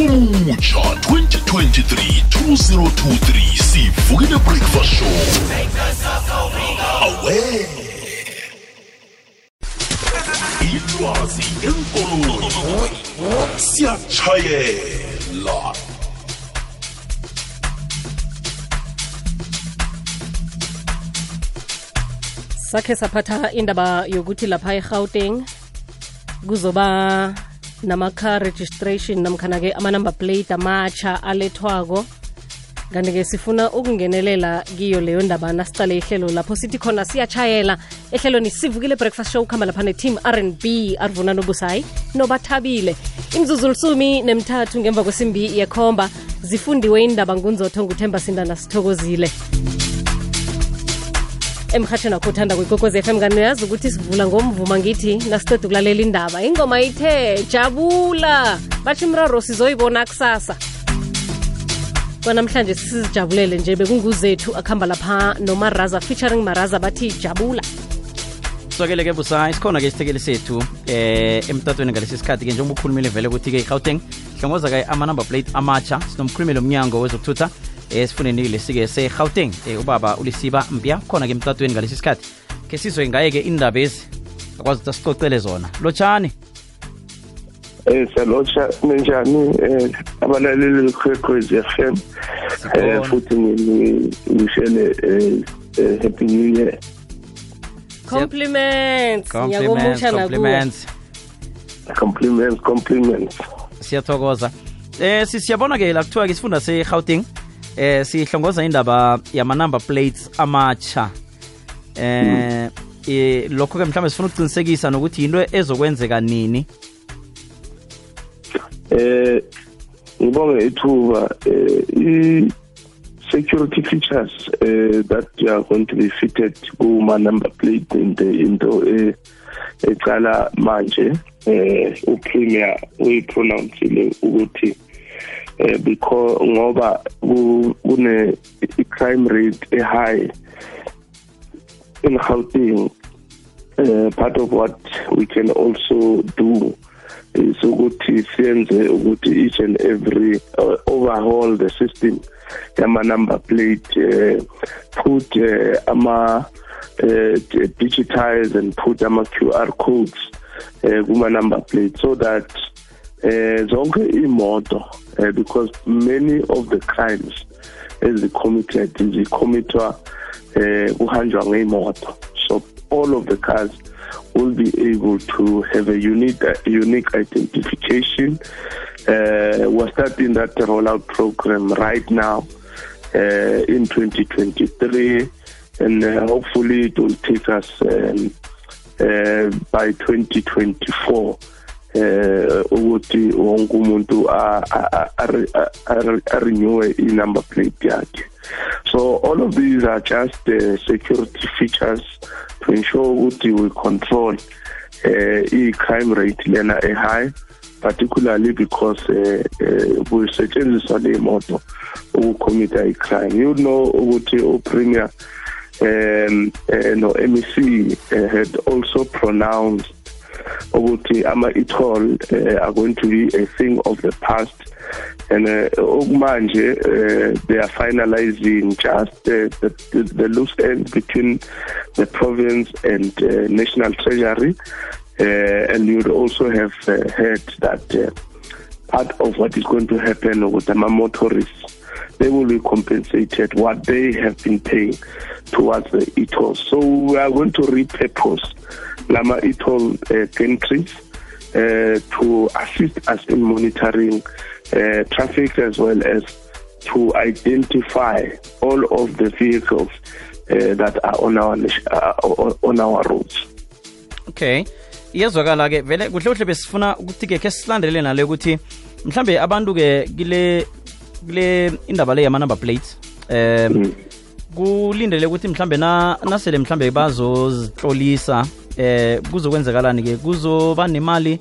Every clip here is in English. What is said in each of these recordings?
ngonyaka 2023 2023 sivukile breakfast show. Awe. Ilwazi enkoloyi. Siyatshayela sakhe saphatha indaba yokuthi lapha egauteng kuzoba nama-car registration namkhana-ke ama-number plate amatsha alethwako. Kanti-ke sifuna ukungenelela kiyo leyo ndaba nasiqale ihlelo lapho sithi khona siyatshayela ehlelweni sivukile breakfast show kuhamba lapha ne-team r n b arvuna nobusayi nobathabile. Imzuzu lusumi nemthathu ngemva kwesimbi yekhomba zifundiwe indaba ngunzotho nguthemba sindana sithokozile emhatshweni wakho uthanda f FM kanti uyazi ukuthi sivula ngomvuma ngithi nasiceda ukulalela indaba. Ingoma ithe jabula. Batsho imraro sizoyibona kusasa. Kwanamhlanje sizijabulele nje bekunguzethu akuhamba lapha nomaraza featuring maraza bathi jabula. Sokele ke busayi sikhona-ke isithekeli sethu eh emtatweni ngalesi sikhathi ke njengoba ukhulumile vele ukuthi-ke i-gauteng hlongoza-ke ama-number plate amatsha sinomkhulumeli omnyango wezokuthutha esifundeni lesi-ke se-gauteng e, ubaba ulisiba mpya khona-ke emtatweni ngalesi sikhathi. Ke sizwe ngaye-ke indaba ezi akwazi ukuthi asicocele zona. Lotshani eh salotsha ninjani eh abalaleli bekwekwez FM eh futhi ngishele eh eh, happy new year. Compliments. Compliments compliments. Compliments compliments. Siyathokoza. Eh sisiyabona ke la kuthiwa-ke isifunda se-gauteng eh sihlongoza indaba yama-number plates amatsha. Eh eh, lokho-ke mhlawumbe sifuna ukuqinisekisa nokuthi yinto ezokwenzeka nini? Eh ngibonge ithuba eh security features uh, that are going to be fitted kuma number plate into into eh ecala manje eh upremier uyipronounceile ukuthi eh because ngoba ku- kune crime rate e high in Gauteng. Uh, part of what we can also do is ukuthi siyenze ukuthi each and every uh, overhaul the system yama number plate uh, put uh, ama uh, digitize and put ama QR codes uh, kuma number plate so that uh, zonke imoto uh, because many of the crimes ezicommitted zicommittwa eh kuhanjwa ngeimoto so all of the cars will be able to have a unique unique identification. Uh, we're starting that rollout program right now uh, in 2023 and uh, hopefully it will take us um, by 2024 eh ukuthi wonke umuntu a- a- renew i-number plate yakhe. So all of these are just uh, security features to ensure ukuthi we control uh, i-crime rate lena e-high particularly because uh, uh, kusetshenziswa le moto ukucommita i-crime. You know ukuthi upremier um uh, no MEC uh, had also pronounced ukuthi ama e-toll uh, are going to be a thing of the past and uh, okumanje uh, they are finalizing just the, the, the loose ends between the province and national treasury and you would also have heard that part of what is going to happen with the motorists they will be compensated what they have been paying towards the e-toll. So we are going to repurpose Lama e-toll uh, gantries uh, to assist us in monitoring uh, traffic as well as to identify all of the vehicles uh, that are on our uh, on our roads. okay iyazwakala-ke vele kuhle kuhle besifuna ukuthi-ke khe silandelele nale ukuthi mhlambe abantu-ke kile kule indaba le yama-number plates um kulindele ukuthi mhlambe na nasele mhlambe bazozitlolisa eh kuzokwenzekalani-ke kuzoba nemali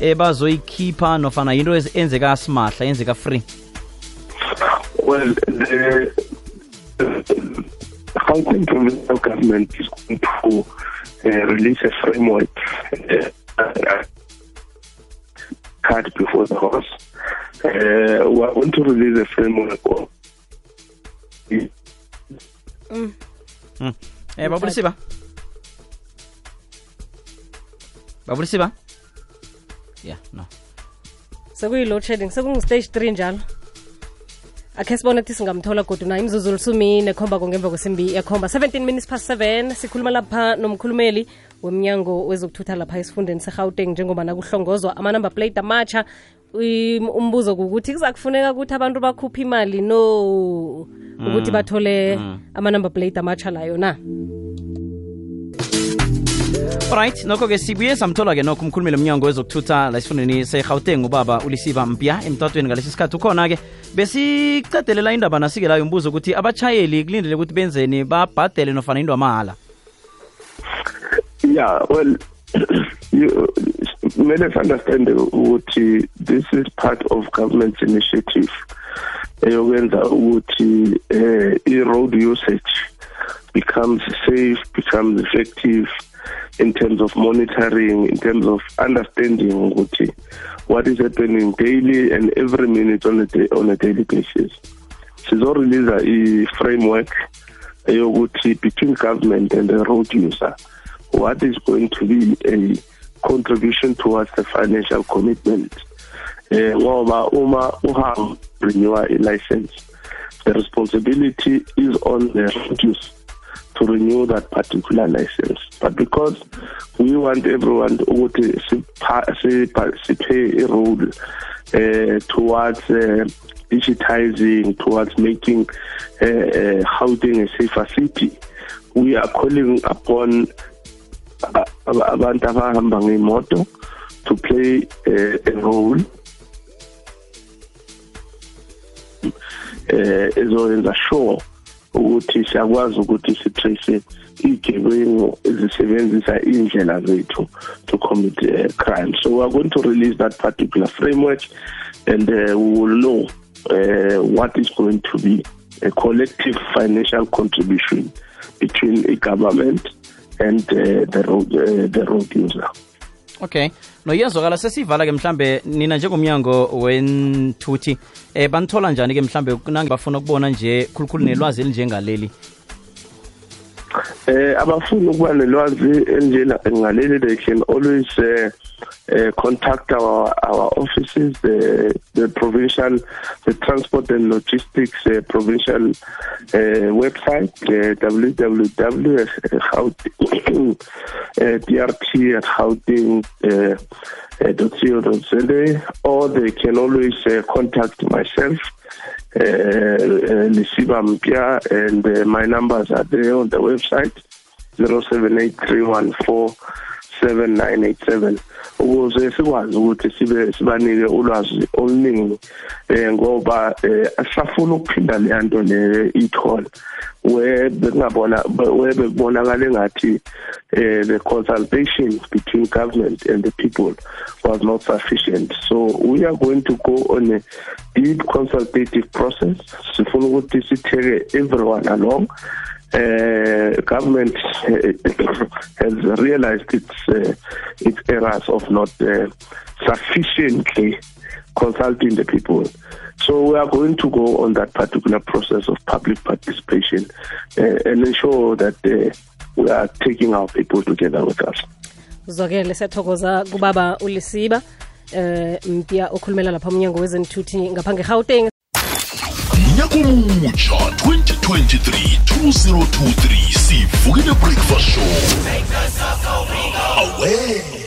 ebazoyikhipha nofana yinto enzeka simahla yenzeka free. Well, the, the Gauteng provincial government is going to uh, release a framework uh, card before the horse. Uh, we are going to release a framework of eh babulisiba babulisiba yeah no. Sekuyi-load shedding sekungu-stage three njalo. Akhe sibone ukuthi singamthola godu na imzuzu lisumi nekhomba kongemva kwesimbi ekhomba 17 minutes past 7 sikhuluma lapha nomkhulumeli wemnyango wezokuthutha lapha esifundeni segauteng njengoba nakuhlongozwa amanumber plate amatsha. Um- umbuzo kukuthi kuzakufuneka ukuthi abantu bakhuphe imali no? Ukuthi bathole ama-number plate amatsha layo na alright nokho-ke sibuye samthola-ke nokho umkhulumeli omnyango wezokuthutha la esifundeni segauteng ubaba ulisiba mpya emtatweni ngalesi sikhathi. Ukhona-ke besicadelela indaba nasike layo umbuzo ukuthi abatshayeli kulindele ukuthi benzeni babhadele nofana into amahala Yeah, well, you, let us understand ukuthi this is part of government's initiative. Eyokwenza ukuthi eh, i-road usage becomes safe, becomes effective in terms of monitoring, in terms of understanding what is happening daily and every minute on a, day, on a daily basis. Sizorelease i-framework between government and the road user what is going to be a contribution towards the financial commitment eh ngoba uma uhamba renew a license the responsibility is on the road user to renew that particular license. But because we want everyone sipha- sipay a role uh, towards uh, digitizing towards making uh, uh, housing a safer city we are calling upon aba- abantu abahamba ngemoto to play uh, a role eh ezoyenza sure ukuthi siyakwazi ukuthi sitrace zethu to commit uh, crime. So going to release that particular framework and uh, we will know uh, what is going to be a collective financial contribution between a government and uh, the road uh, the road user okay. Noyezwakala sesivala ke mhlambe nina njengomnyango wenthuthi. Eh banithola njani ke mhlambe nange bafuna ukubona nje khulukhulu nelwazi elinjengaleli eh abafuna ukuba nelwazi enjena ngaleli they can always uh, uh, contact our our offices the the provincial the transport and logistics uh, provincial uh, website uh, uh, drt at uh, uh, .co.za or they can always uh, contact myself. Uh, uh, Lesiba Mpya, and uh, my numbers are there on the website 0783147987 ukuze sikwazi ukuthi sibe sibanike ulwazi oluningi eh ngoba eh asafuna ukuphinda le nto le ithola webe ngabona webe kubonakala engathi eh the consultation between government and the people was not sufficient. So we are going to go on a deep consultative process. Sifuna ukuthi sitheke everyone along uh, government uh, has realized its uh, its errors of not uh, sufficiently consulting the people. So we are going to go on that particular process of public participation and ensure that we are taking our people together with us. uzwakele siyathokoza kubaba ulisiba eh mpia okhulumela lapha umnyango wezenthuthi ngapha ngegauteng mnyaka omutsha 2023 2023 sivukile breakfast show. Away